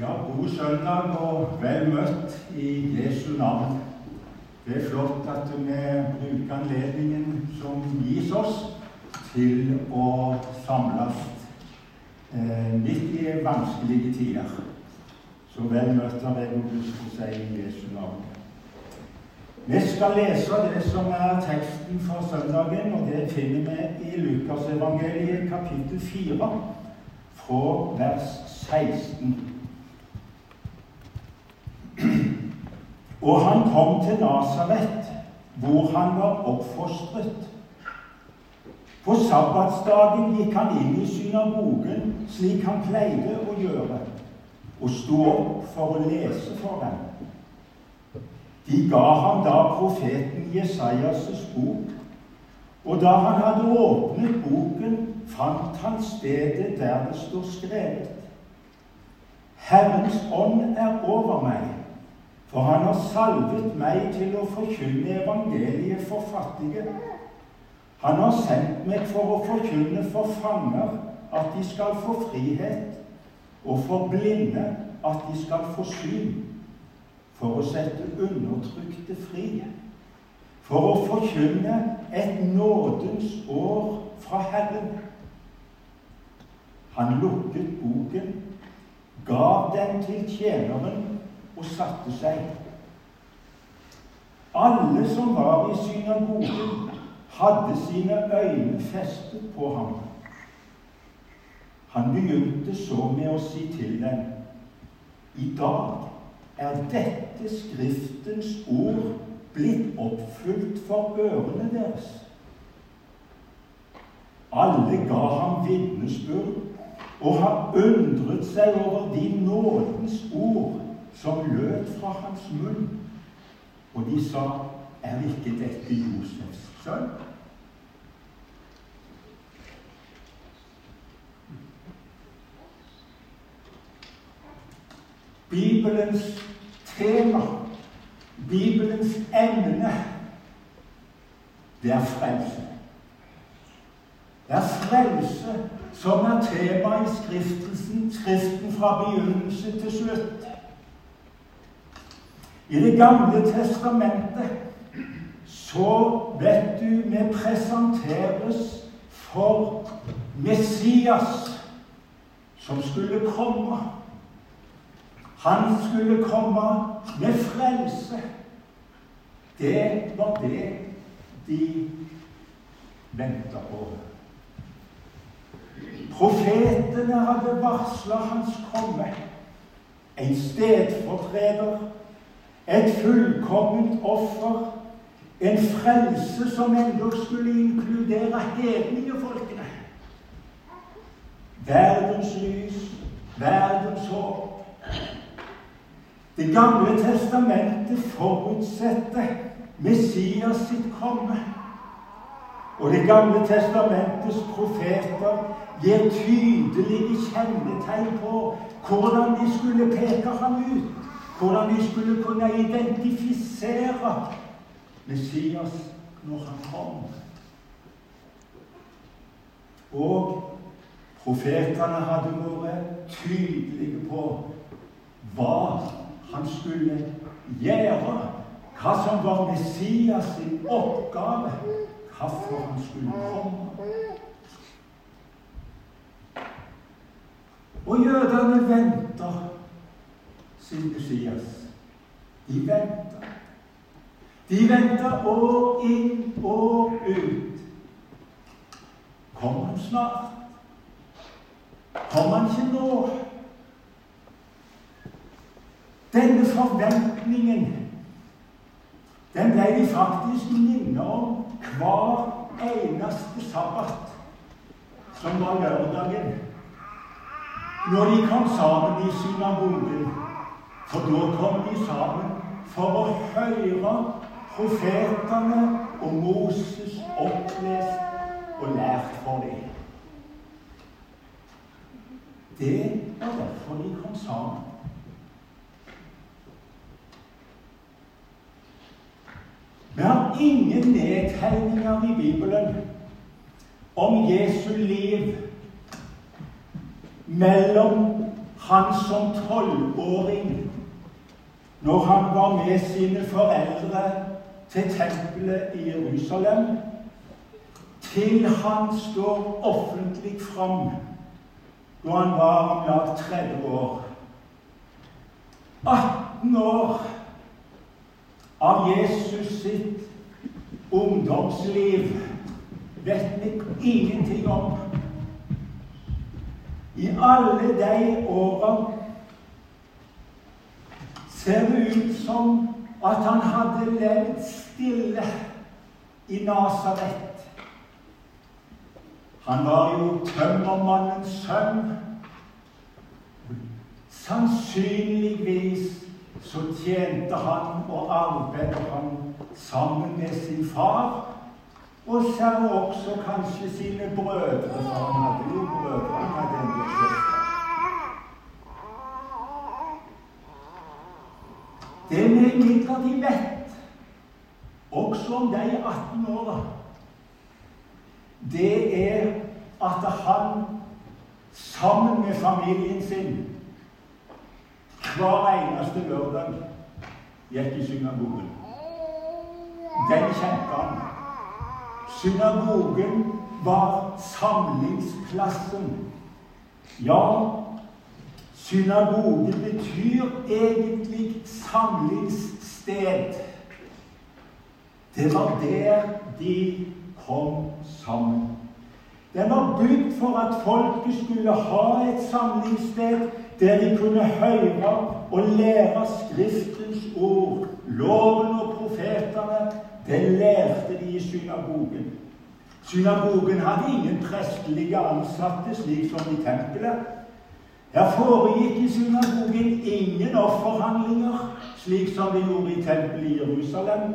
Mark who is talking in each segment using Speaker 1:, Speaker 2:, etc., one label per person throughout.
Speaker 1: Ja, god søndag og vel møtt i Jesu navn. Det er flott at vi bruker anledningen som gis oss, til å samles eh, midt i vanskelige tider. Så vel møtt av deg, å si i Jesu navn. Vi skal lese det som er teksten for søndagen, og det finner vi i Lukasevangeliet kapittel 4, fra vers 16. Og han kom til Nasaret, hvor han var oppfostret. På sabbatsdagen gikk han inn i synagogen slik han pleide å gjøre, og sto opp for å lese for dem. De ga ham da profeten Jesajas' bok, og da han hadde åpnet boken, fant han stedet der det står skrevet. Herrens ånd er over meg for han har salvet meg til å forkynne evangeliet for fattige. Han har sendt meg for å forkynne for fanger at de skal få frihet, og for blinde at de skal få syn, for å sette undertrykte fri, for å forkynne et nådens år fra Herren. Han lukket boken, gav den til tjeneren og satte seg. Alle som var i synagogen, hadde sine øyne festet på ham. Han begynte så med å si til dem I dag er dette Skriftens ord blitt oppfylt for ørene deres. Alle ga ham vitnesbyrd og har undret seg over de nådens ord som lød fra hans munn. Og de sa, er ikke dette Josefs sønn? Bibelens tema, Bibelens emne, det er frelse. Det er frelse som er tema i skriftelsen, skriften fra begynnelse til slutt. I Det gamle testamentet så vet du vi presenteres for Messias som skulle komme. Han skulle komme med frelse. Det var det de venta på. Profetene hadde varsla hans komme. En stedfortreder et fullkomment offer. En frelse som endog skulle inkludere hedningefolkene. Verdens lys, verdens håp. Det gamle testamentet forutsetter Messias sitt komme. Og Det gamle testamentets profeter gir tydelige kjennetegn på hvordan de skulle peke ham ut. Hvordan vi skulle kunne identifisere Messias når han kom. Og profetene hadde vært tydelige på hva han skulle gjøre, hva som var Messias sin oppgave, hvorfor han skulle komme. Og jødene venter sin Messias. De venter. De venter år inn, og ut. Kommer han snart? Kommer han ikke nå? Denne forventningen den ble de faktisk minnet om hver eneste sabbat, som var lørdagen, når de kom sammen i synagogen. For da kom de sammen for å høre profetene og Moses opplest og lært for dem. Det var derfor de kom sammen. Vi har ingen nedtegninger i Bibelen om Jesu liv mellom han som tolvåring, når han var med sine foreldre til tempelet i Jerusalem, til han står offentlig fram da han var om lag 30 år. 18 år av Jesus sitt ungdomsliv vet vi ingenting om. I alle de åra ser det ut som at han hadde levd stille i Nasaret. Han var jo tømmermannens sønn. Sannsynligvis så tjente han og arbeidet han sammen med sin far. Og ser også kanskje sine brødre, for han hadde jo brødre. han hadde en del søstre. Det vi imidlertid vet, også om de 18 åra, det er at han sammen med familien sin hver eneste lørdag gikk i synagogen. Den kjente han. Synagogen var samlingsplassen. Ja, synagogen betyr egentlig samlingssted. Det var der de kom sammen. Den var bygd for at folket skulle ha et samlingssted der de kunne høre og lære Skriftens ord, loven og profetene. Det lærte de i synagogen. Synagogen hadde ingen prestelige ansatte, slik som i tempelet. Her foregikk i synagogen ingen offerhandlinger, slik som det gjorde i tempelet i Jerusalem.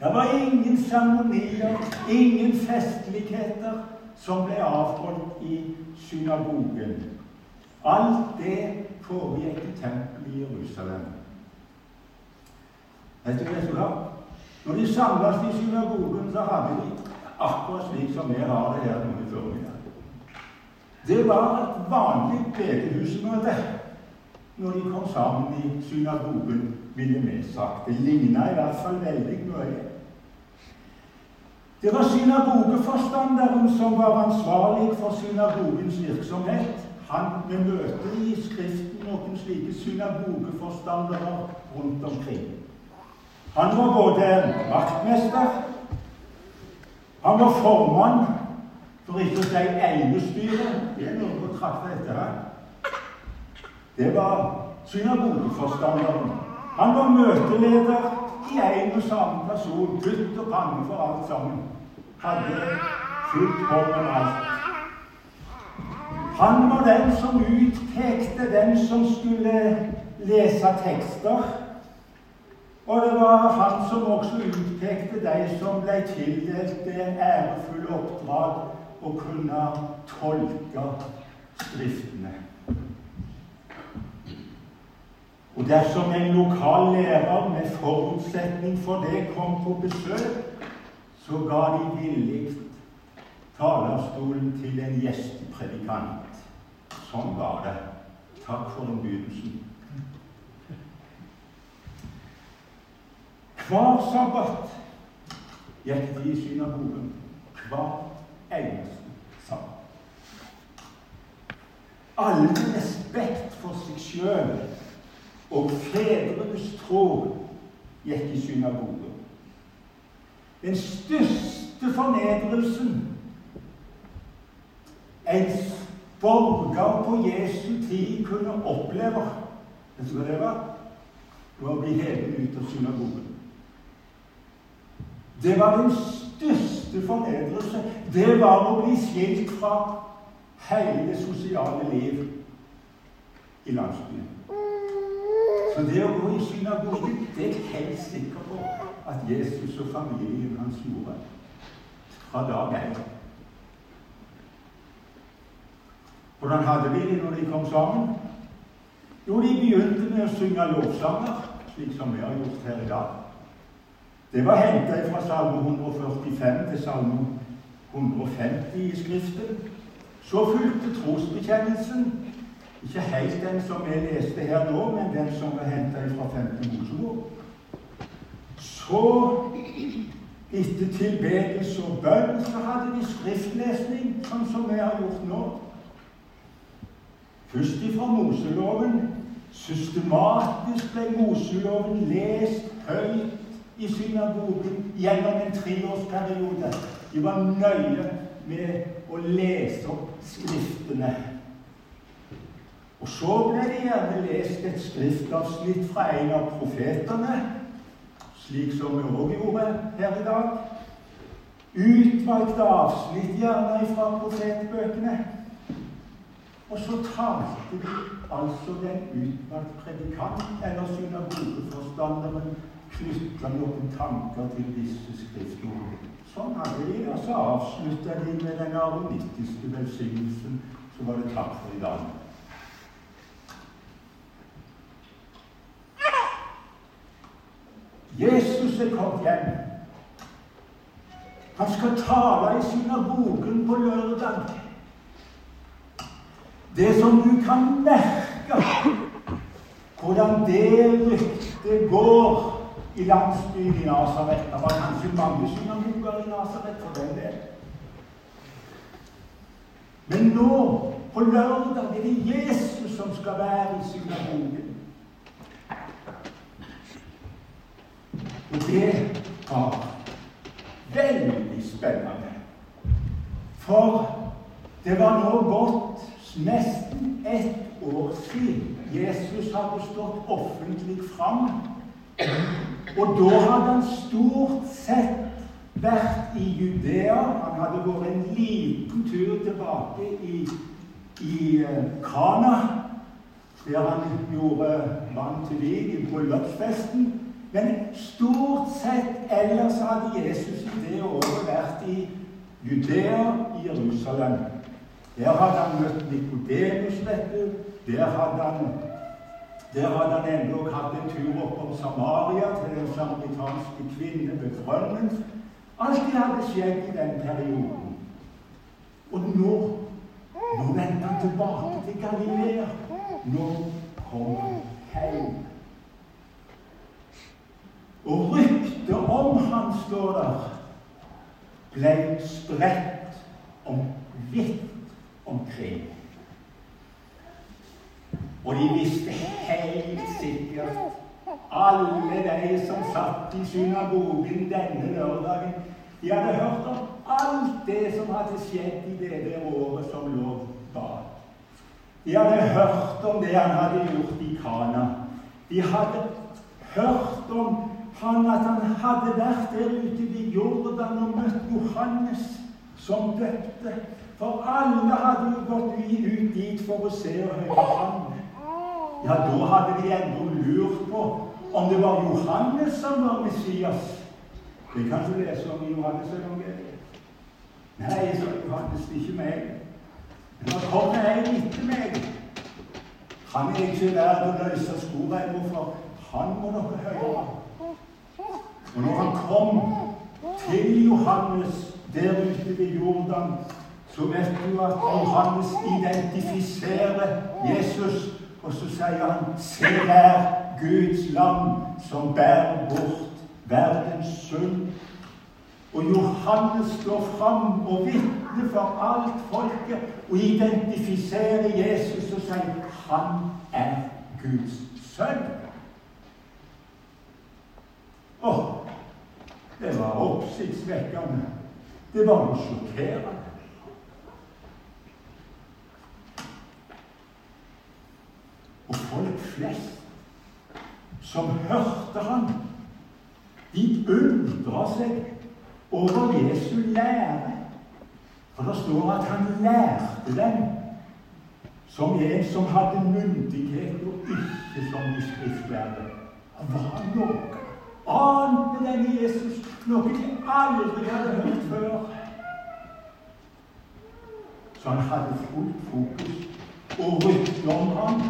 Speaker 1: Det var ingen seremonier, ingen festligheter som ble avholdt i synagogen. Alt det foregikk i tempelet i Jerusalem. Vet du hva? Når de samles i synagogen, så hadde de akkurat slik som vi har det her nå i formiddag. Det var et vanlig bedehusmøte når de kom sammen i synagogen, ville vi sagt. Det ligna i hvert fall veldig mye. Det var synagogeforstanderen som var ansvarlig for synagogens virksomhet. Han, Vi møter i Skriften noen slike synagogeforstandere rundt omkring. Han var både vaktmester, han var formann, for ikke å si eiendomsstyret. Det er noe å traffe etter her. Det var synagogeforstanderen. Han var møteleder i en og samme person. Gutt og panne for alt sammen. Hadde fullt hånd om alt. Han var den som utpekte den som skulle lese tekster. Og det var han som også utpekte de som ble tildelt det ærefulle oppdrag å kunne tolke Skriftene. Og dersom en lokal lærer med forutsetning for det kom på besøk, så ga de villig talerstolen til en gjestepredikant. Sånn var det. Takk for innbydelsen. Hver sabbat gikk de i synagogen. Hver eneste sabbat. Alle respekt for seg sjøl og fedrenes tro gikk i synagogen. Den største fornedrelsen en borger på Jesu tid kunne oppleve Vet du hva det var? Det var å bli hevet ut av synagogen. Det var den største fornedrelse. Det var å bli skilt fra hele sosiale liv i landsbyen. Så det å gå i synagogen, det er jeg helt sikker på at Jesus og familien hans gjorde fra dag én. Hvordan hadde vi det når de kom sammen? Jo, de begynte med å synge lovsanger, slik som vi har gjort her i dag. Det var henta fra Salme 145 til Salme 150 i Skriften. Så fulgte trosbekjennelsen. Ikke helt den som vi leste her nå, men den som var henta fra 5. Mosebok. Så, etter tilbedelse og bønn, så hadde de skriftlesning, sånn som vi har gjort nå. Først ifra Moseloven. Systematisk ble Moseloven lest høyt i synagogen gjennom en treårsperiode. De var nøye med å lese opp Skriftene. Og så ble det gjerne lest et skriftavsnitt fra en av profetene, slik som vi òg gjorde her i dag. Utvalgte avsnitt gjerne fra profetbøkene. Og så talte de altså den utvalgte predikant eller synagogeforstanderen knytta noen tanker til disse skriftene. Sånn hadde de, og så avslutta de med den aronittiske velsignelsen. Så var det takk for i dag. Jesus er kommet hjem. Han skal tale i synagogen på lørdag. Det som du kan merke, hvordan det ryktet går i landsbyen i Nasaret Det var kanskje mange synagoger i Nasaret for den del. Men nå, på lørdag, er det Jesus som skal være i synagogen. Og det var veldig spennende. For det var nå gått nesten ett år siden Jesus hadde stått offentlig fram. Og da hadde han stort sett vært i Judea. Han hadde vært en liten tur tilbake i, i eh, Kana, der han gjorde vann til vin i bryllupsfesten. Men stort sett ellers hadde Jesus i det året vært i Judea, i Jerusalem. Der hadde han møtt Nikodemus, vet du. Der hadde han der hadde han endog hatt en tur opp om Samaria til den samaritanske kvinne ved brønnen. Alt det hadde skjedd i den perioden. Og nå nå vendte han tilbake til Galilea. Nå kom han hjem. Og ryktet om han, står der, ble spredt om vidt omkring. Og de visste helt sikkert, alle de som satt i synagogen denne lørdagen, de hadde hørt om alt det som hadde skjedd i det der året som lå bak. De hadde hørt om det han hadde gjort i Kana. De hadde hørt om han at han hadde vært der ute ved Jordan og møtt Johannes, som døpte. For alle hadde jo gått ut dit for å se og høre ham. Ja, da hadde de ennå lurt på om det var Johannes som var Messias. Det kan du lese om i Johannes evangeliet. Nei, sa Johannes, det er ikke meg. Men det kommer en etter meg. Han er ikke verd å løse skoene for han må dere høre. Og når han kom til Johannes der ute ved Jordan, så vet du at Johannes identifiserer Jesus, og så sier han Se der, Guds lam som bærer bort verdens synd. Og Johannes står fram og vitner for alt folket og identifiserer Jesus og sier han er Guds sønn. Åh, det var oppsiktsvekkende. Det var jo sjokkerende. Og folk flest som hørte han, de undra seg over Jesu lære. For det står at han lærte dem som en som hadde myndighet, og ikke som de skriftlærde. Han var noe ante denne Jesus, noe de aldri hadde hørt før. Så han hadde fullt fokus og rykte om ham.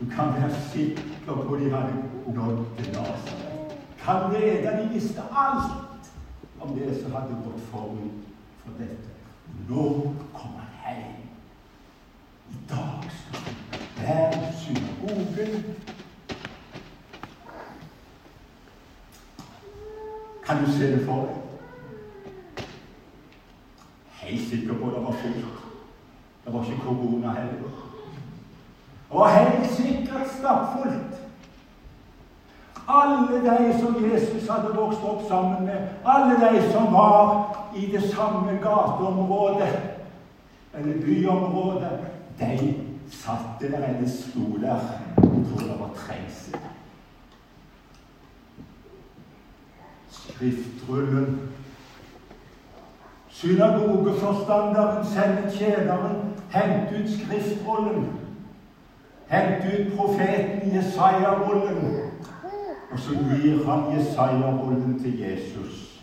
Speaker 1: Du kan være sikker på de hadde nådd til Nasaret. Kan lede, de visste alt om det som hadde gått forut for dette. Nå kommer han hjem. I dag skal han er synagogen. Kan du se det for deg? Helt sikker på det var fullt. Det var ikke korona heller. Var helt sikkert stappfullt. Alle de som Jesus hadde vokst opp sammen med, alle de som var i det samme gateområdet eller byområdet, de satt der eller sto der. Jeg tror det var trengsel. Skriftrullen. Synagogeforstanderen sender tjeneren hent ut skriftrullen. Hent ut profeten Jesaja-rullen. Og så gir han Jesaja-rullen til Jesus.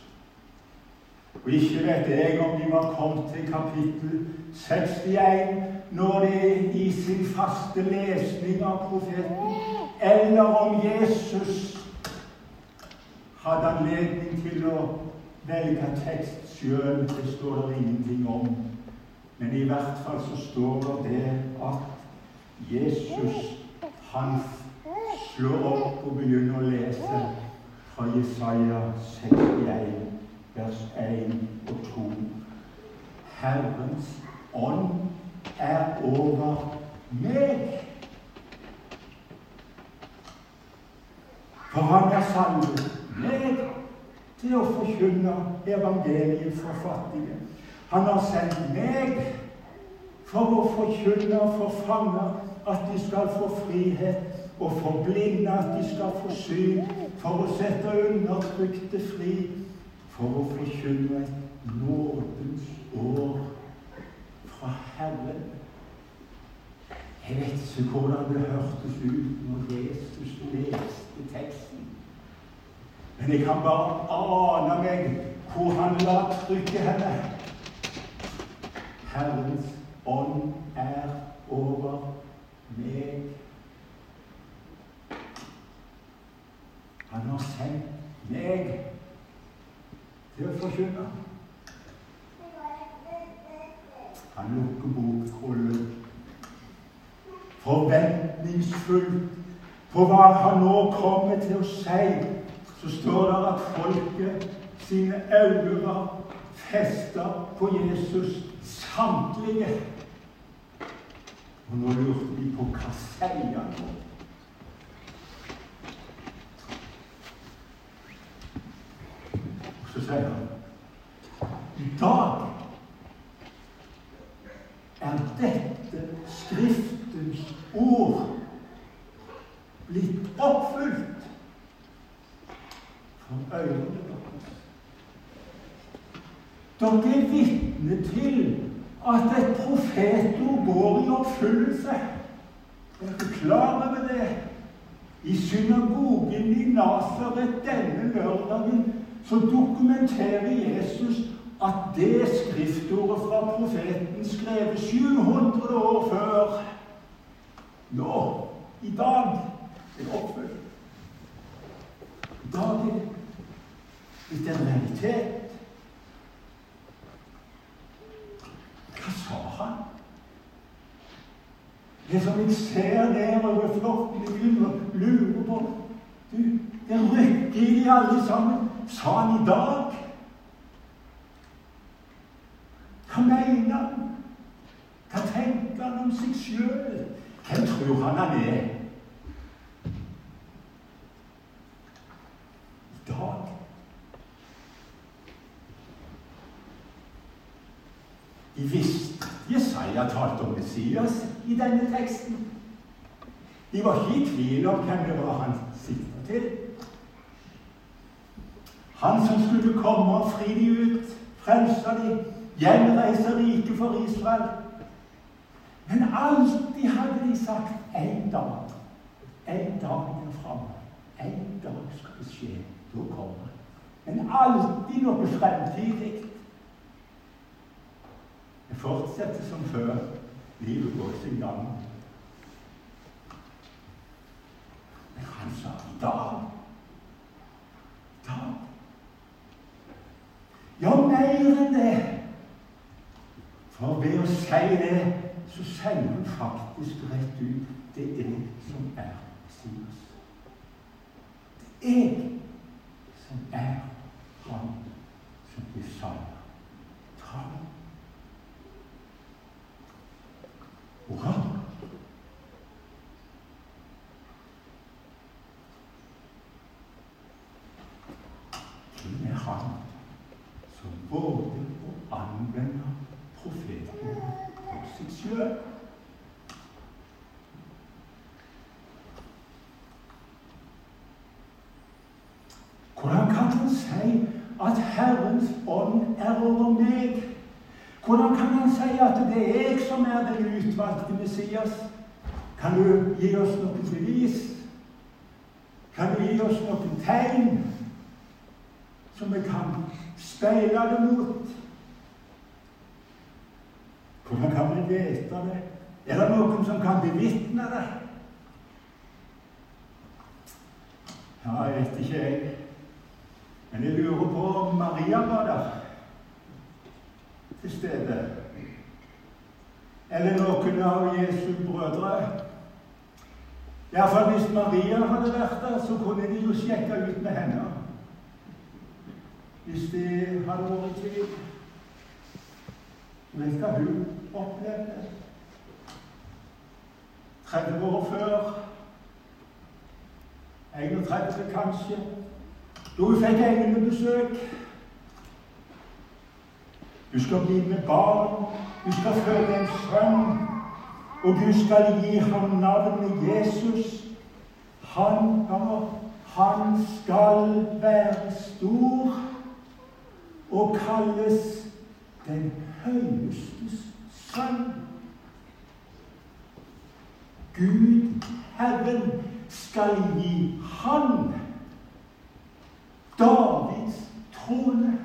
Speaker 1: Og ikke vet jeg om de var kommet til kapittel 61 når de i sin faste lesning av profeten, eller om Jesus hadde anledning til å velge tekst sjøl. Det står det ingenting om. Men i hvert fall så står det det at Jesus, han slår opp og begynner å lese fra Jesaja 61, vers 1 og 2. Herrens ånd er over meg. For han er sannet meg til å forkynne evangeliet for fattige. Han har sendt meg for å forkynne for fanger at de skal få frihet og for blinde at de skal få syn, for å sette undertrykte fri, for å forkynne et nådens år fra Herren. Jeg vet ikke hvordan det hørtes ut når Jesus leste teksten. Men jeg kan bare ane meg hvor han la trykket henne. Herrens ånd er over meg. Han har sendt meg til å forkynne. Han lukker bokrullen forventningsfullt på hva han nå kommer til å si. Så står det at folket sine øyne festa på Jesus, samtlige. Og nå lurte de på hva sier nå? Så sier han i dag er dette Skriftens ord blitt oppfylt for øynene deres. Dere er vitne til at et profetord går i oppfyllelse. Er du klar over det? I synagogen i Nasaret denne lørdagen så dokumenterer Jesus at det skriftordet fra profeten skrevet 700 år før nå, i dag, er oppfylt. I dag er det en realitet. Hva sa han? Det som jeg ser nedover flokken, i begynner og lurer på du, Det rykker i de alle sammen. Sa han i dag? Hva mener han? Hva tenker han om seg sjøl? Hvem tror han han er? I dag De visste Jesaja talte om Messias i denne teksten. De var ikke i tvil om hvem det var han sikta til. Han som skulle komme og fri de ut, frelse de, gjenreise riket for Israel. Men alltid hadde de sagt en dag. En dag er framme. En dag skal det skje. Da kommer Men alltid noe fremtidig. Det fortsetter som før. Livet går sin gang. Men han sa i dag. I dag. Ja, mer enn det. For ved å si det, så sier hun faktisk rett ut det er jeg som er Messias. Det er jeg som er Han som Jesaja taler. Hurra! Hvem er Han som både å anvende profeten på seg sjøl Hvordan kan han si at Herrens ånd er over meg? Hvordan kan han si at det er jeg som er den utvalgte Messias? Kan du gi oss noen bevis? Kan du gi oss noen tegn som vi kan speile det mot? Hvordan kan vi vite det? Er det noen som kan bevitne det? Ja, jeg vet ikke, jeg. Men jeg lurer på om Maria var der til stede. Eller noen av Jesu brødre. Iallfall hvis Maria hadde vært der, så kunne de jo sjekke ut med henne. Hvis de hadde vært i tvil. Vet hva hun opplevde? 30 år før. 31 kanskje. Da hun fikk englebesøk. Du skal bli med barn, du skal føde en sønn, og du skal gi ham navnet Jesus. Han, han skal være stor og kalles den høyestes sønn. Gud, Herren, skal gi Han Davids trone.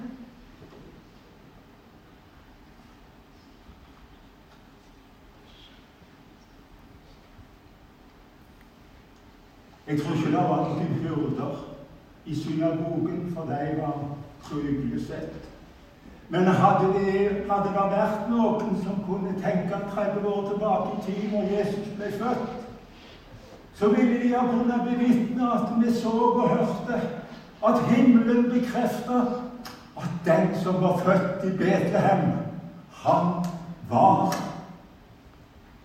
Speaker 1: Jeg tror ikke det var noen hyrder i synagogen, for de var så hyggelig sett. Men hadde det, hadde det, vært noen som kunne tenke 30 år tilbake i tid, når Jesus ble født, så ville de ha kunnet bevitne at vi så og hørte at himmelen bekrefter at den som var født i Betlehem, han var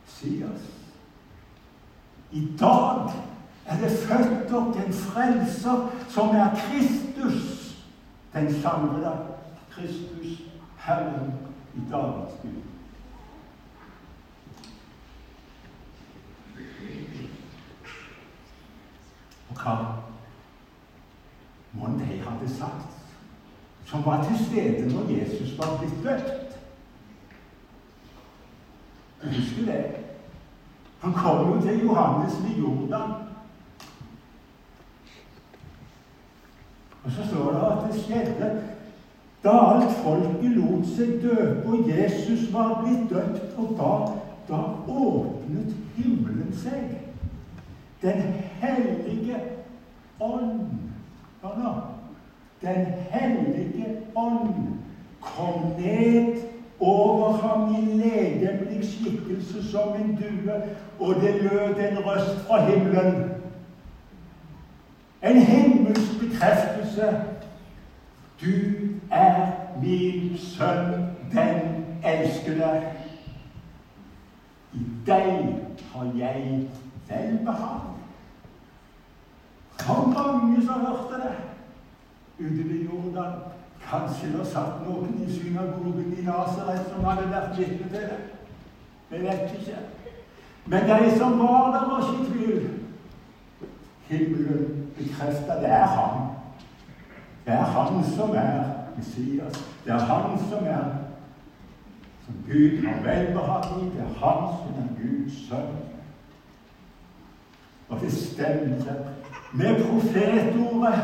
Speaker 1: Sias. I dag er det født opp en frelser som er Kristus, den samlede Kristus, Herren i dagens Gud. Og hva mon de hadde sagt, som var til stede når Jesus var blitt døpt? Husker det? Han kom jo til Johannes ved Jordan. Og så står det at det skjedde da alt folket lot seg døpe, og Jesus var blitt døpt, og da, da åpnet himmelen seg. Den hellige ånd Den hellige ånd kom ned over ham i legemlig skikkelse som en due, og det lød en røst fra himmelen. En himmelsk bekreftelse. Du er min sønn, den elskede. I deg har jeg velbehag. For mange som hørte det ute ved Jordan. Kanskje det satt noen i synagogen i Nasaret som hadde vært vitne til det. Vi vet ikke. Men de som var der, var ikke i tvil. Himmelen bekrefta det er han. Det er han som er Messias. Det er han som er som Gud har velbehag i. Det er han som er Guds sønn. Og det stemte med profetordet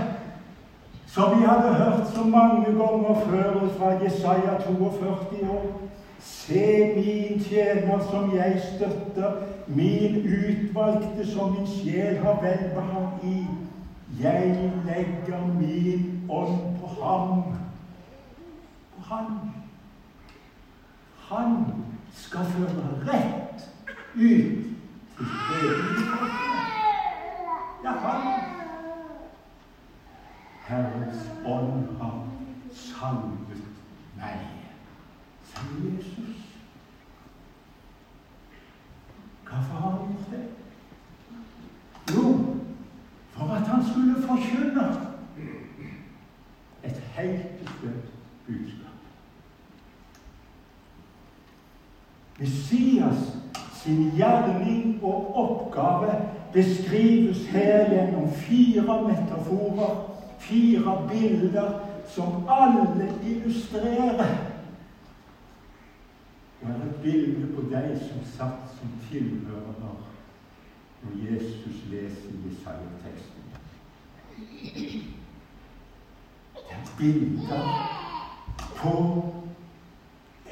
Speaker 1: som vi hadde hørt så mange ganger før fra Jesaja 42 år. Se min tjener som jeg støtter, min utvalgte som min sjel har velbehag i. Jeg legger min ånd på ham. På ham. han skal føre rett ut til hedningene. Ja, han Herrens ånd har salvet meg, sier Jesus. Hvorfor har han gjort det? Jo, for at han skulle forkynne et helt bestemt budskap. Messias sin gjerning og oppgave beskrives her gjennom fire metaforer, fire bilder, som alle illustrerer Det er et bilde på deg som satt som tilhører når Jesus leser Jesaja-teksten. Det er bilder på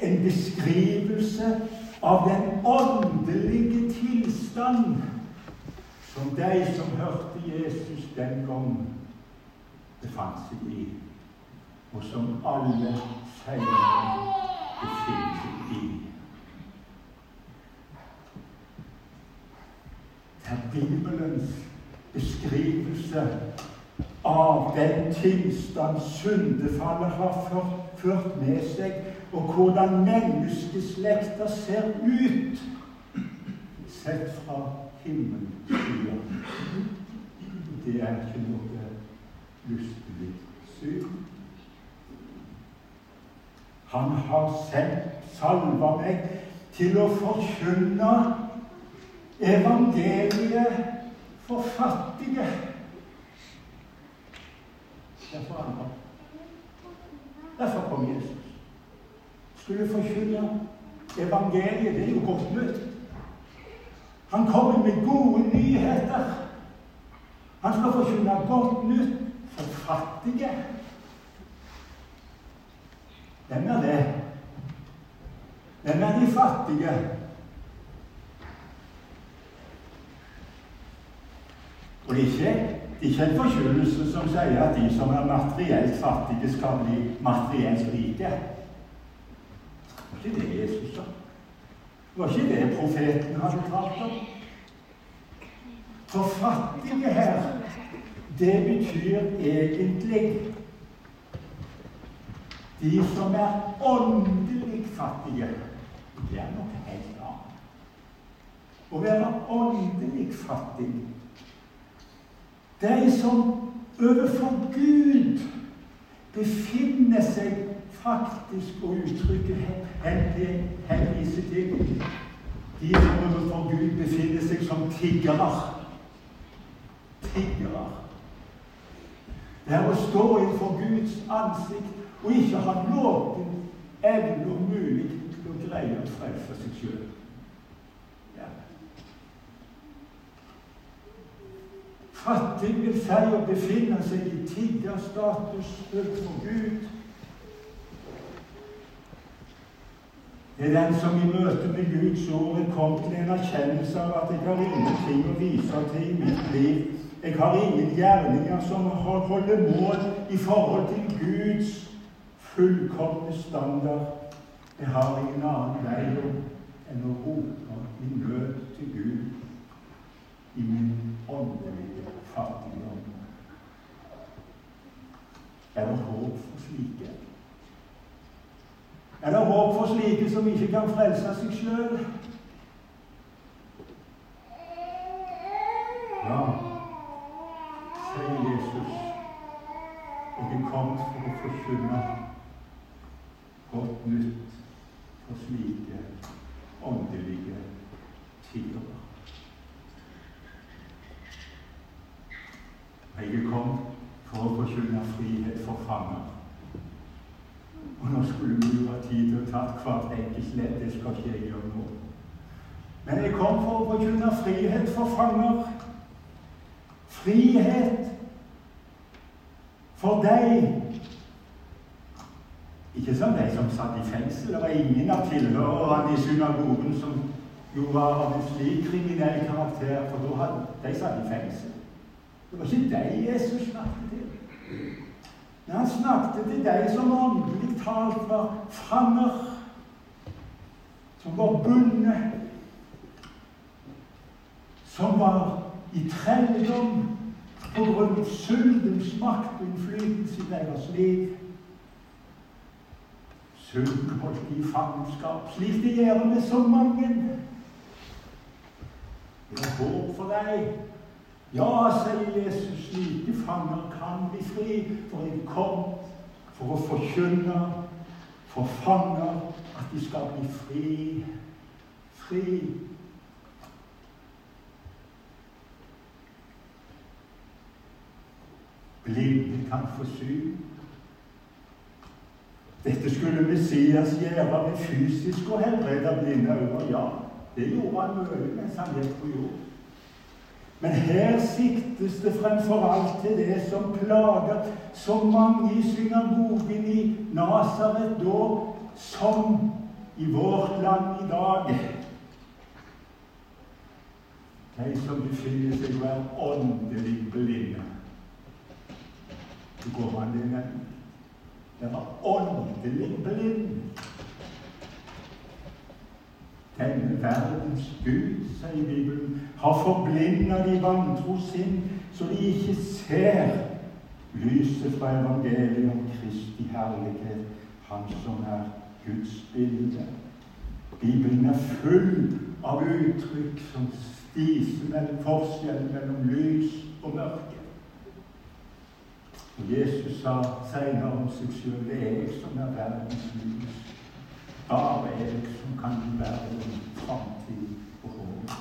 Speaker 1: en beskrivelse av den åndelige tilstand som de som hørte Jesus den gang, befant seg i, og som alle senere befinner seg i. Det er Bibelens beskrivelse av den tilstand syndefallet har ført, med seg, og hvordan menneskeslekta ser ut sett fra himmelsida. Det er ikke noe lystelig syn. Han har sendt salva meg til å forkynne evangeliet for fattige. Derfor han kom. Derfor kom Jesus. Skulle forkynne evangeliet. Det er jo godt nytt. Han kommer med gode nyheter. Han skal forkynne godt nytt for fattige. Hvem er det? Hvem er de fattige? Og det er ikke, en forkynnelse som sier at de som er materielt fattige, skal bli materielt rike. Ikke det Jesus sa. Var ikke det profeten hadde talt om. For fattige her, det betyr egentlig de som er åndelig fattige. Det er noe helt annet. Å være åndelig fattig de som overfor Gud befinner seg faktisk og uttrykket henviser til de som overfor Gud befinner seg som tiggere. Tiggere. Det er å stå innenfor Guds ansikt og ikke ha noen evne og mulighet til å greie å frelse seg sjøl. Fattig vil si å befinne seg i tiggerstatus overfor Gud. Det er den som i møte med Guds ord er kommet til en erkjennelse av at jeg har ingenting å vise til i mitt liv. Jeg har ingen gjerninger som holder mål i forhold til Guds fullkomne standard. Jeg har ingen annen vei enn å rope i nød til Gud i min åndelige fattigdom. Er det håp for slike? Er det håp for slike som ikke kan frelse seg sjøl? Ja, sier Jesus. Jeg er kommet for å forkynne godt nytt for slike åndelige tiggere. Jeg er kommet for å forkynne frihet for fanger. Og nå skulle vi jo ha tid til å ta hvert enkelt ledd. Det skal ikke jeg gjøre nå. Men jeg kom for å forkynne frihet for fanger. Frihet for deg. Ikke som de som satt i fengsel. Det var ingen av tilhørerne i synagogen som jo var av en slik kriminell karakter, for da hadde de satt i fengsel. Det var ikke deg Jesus snakket til. Men han snakket til deg som åndelig talt var fanger. Som var bundet, som var i trelldom av syndens makt og innflytelse i deres liv. Synden holdt i fangenskap, slik det gjør med så mange. Det har håp for deg. Ja, sier Jesus, slike fanger kan bli fri, for jeg kom for å forkynne for fanger at de skal bli fri. Fri. Blinde kan få syn. Dette skulle Messias gjøre ved fysisk å helbrede blinde øyne. Ja, det gjorde han mye mens han gikk på jord. Men her siktes det fremfor alt til det som plager så mange i synagogen i Nasaret da, som i vårt land i dag. De som befinner seg å være åndelig blinde. Det går an, det, men den var åndelig blind. Denne verdens Gud, sier Bibelen, har forblinda de vantro sinn, så de ikke ser lyset fra evangeliet om Kristi herlighet, Han som er Guds bilde. Bibelen er full av uttrykk som stiser mellom forskjellen mellom lys og mørke. Og Jesus sa senere om seg sjøl det er jeg som er verdens lys. Bare jeg som kan gi verden framtid og håp.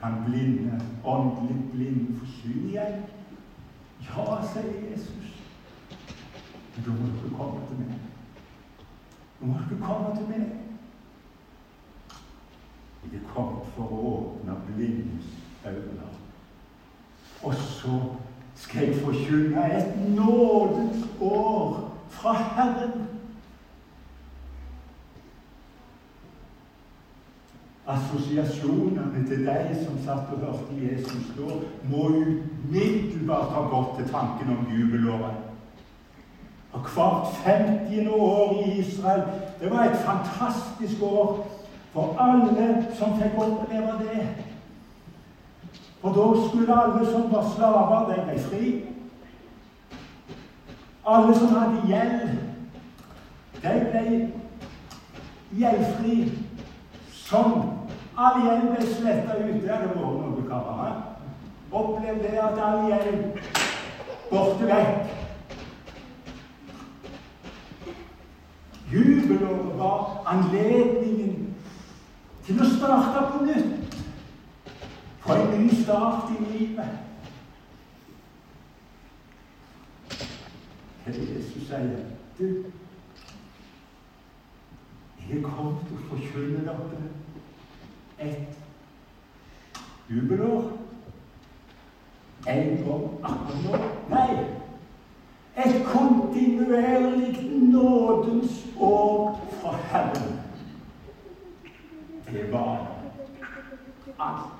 Speaker 1: Kan blinde, åndelig blinde få syn igjen? Ja, sier Jesus. Da må dere komme til meg. Nå må dere komme til meg. Jeg er kommet for å åpne blindes øyne. Og så skal jeg forkynne et nådens år fra Herren. Assosiasjonene til deg som satt og hørte Jesus stå, må umiddelbart ha gått til tanken om jubelåret. Og hvert 50. år i Israel det var et fantastisk år for alle som fikk oppleve det. For da skulle alle som var slaver, de ble fri. Alle som hadde gjeld, de ble gjeldfri. Som All gjeld ble sletta ut. Det hadde vært noe, karer. Opplev det at all gjeld borte vekk. Jubelåret var anledningen til å starte på nytt. Få en ny start i livet. Hva er det Jesus sier? Du, jeg er kommet og forkynner forkynne dere et jubelår. En gang annet år. Nei, et kontinuerlig nådens år fra Herren. Det var alt.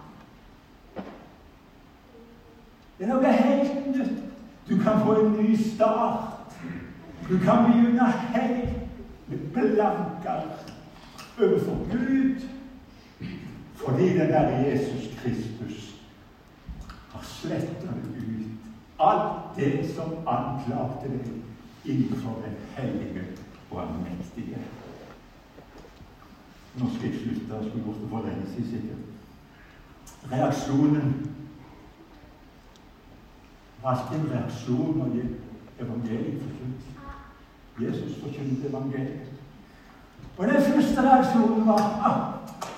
Speaker 1: Det er noe helt nytt. Du kan få en ny start. Du kan begynne helt med blanke overfor Gud. Fordi den der Jesus Kristus har sletta ut alt det som anklagte deg innenfor den hellige og allmektige. Nå skal jeg slutte. Jeg skulle gjort det for lenge siden sikkert. Reaksjonen alltid en reaksjon når evangeliet forkynnes. Jesus forkynte evangeliet. Og den første reaksjonen var ah,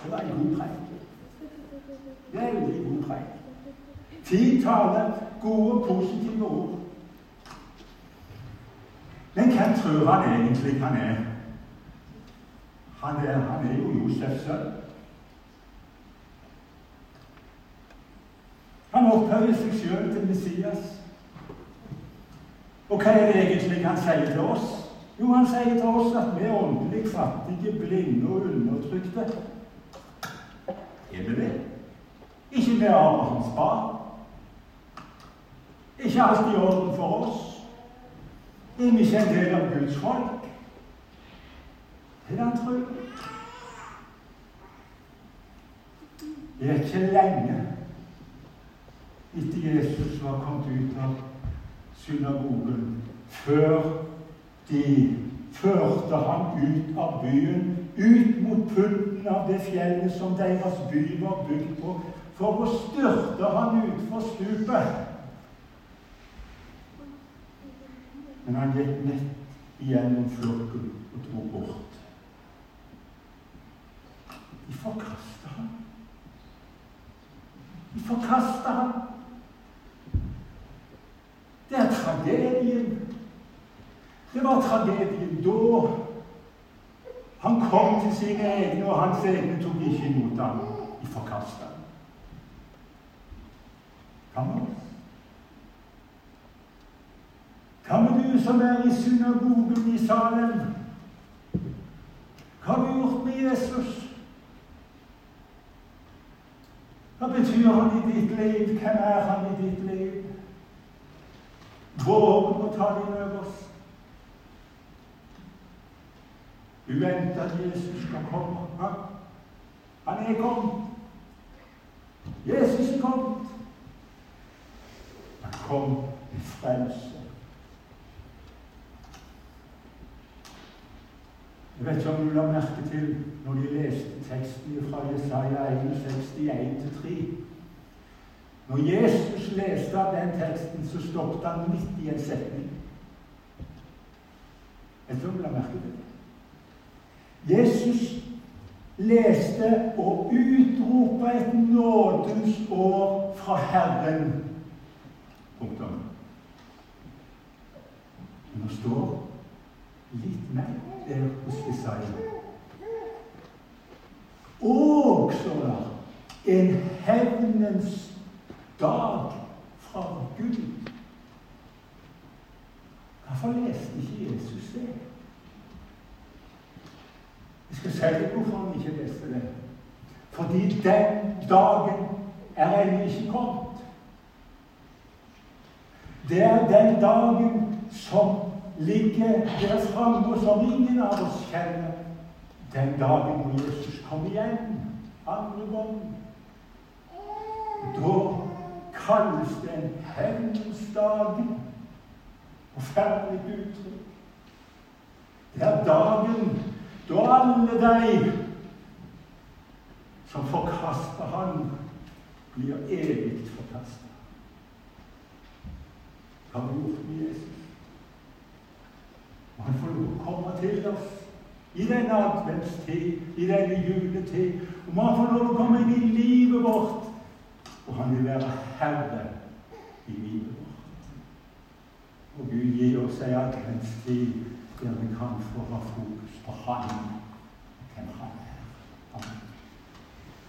Speaker 1: det var en god preik. Veldig god preik. Fin tale, gode, positive ord. Men hvem tror han egentlig han er? Han er, han er jo Josefs sønn. Han opphøyer seg sjøl til Messias. Og hva er det egentlig han sier til oss? Jo, han sier til oss at vi er åndelig fattige, blinde og undertrykte. Er vi det? Ikke vi Abrahams barn. Ikke alt i orden for oss. Er vi ikke en del av Guds folk? Er det han tror. Det er ikke lenge etter Jesus var kommet ut av synagogen, før de førte ham ut av byen, ut mot pulten av det fjellet som deres by var bygd på, for å styrte han utfor stupet. Men han gikk nett igjennom flokken og dro bort. De forkasta ham. De forkasta ham. Det er tragedien. Det var tragedien da han kom til sine egne, og hans egne tok ikke imot ham. De forkasta ham. Hva med Hva med du som er i synagogen i Salem? Hva har du gjort med Jesus? Hva betyr han i ditt liv? Hvem er han i ditt liv? Våg å ta over oss. Du venter at Jesus skal komme. Ja? han er kommet. Jesus er kommet. Han kom med frelse. Jeg vet ikke om du la merke til når de leste teksten fra Jesaja 61 3. Når Jesus leste av den teksten, så stoppet han midt i en setning. Jeg tror du la merke til det. Jesus leste og utropa et nådens år fra Herren. Punktum. Nå står litt mer der hos Jesaja. Og, står det, en hevnens dag fra Gud. Hvorfor leste ikke Jesus det? Jeg skal si deg hvorfor han ikke leste det. Fordi den dagen er ennå ikke kommet. Det er den dagen som ligger deres framme, som ingen av oss kjenner. Den dagen hvor Jesus kom igjen andre gang. Da kalles det en hevnens dag. Forferdelig uttrykk. Det er dagen da alle de som forkaster Han, blir evig forkasta. Hva har vi gjort med Jesus? Og han får lov å komme til oss i denne adventstid, i denne juletid. Og må han få lov å komme inn i livet vårt. Og han vil være herre i livet vårt. Og Gud gir oss ei adventstid der vi kan få ha fokus på Han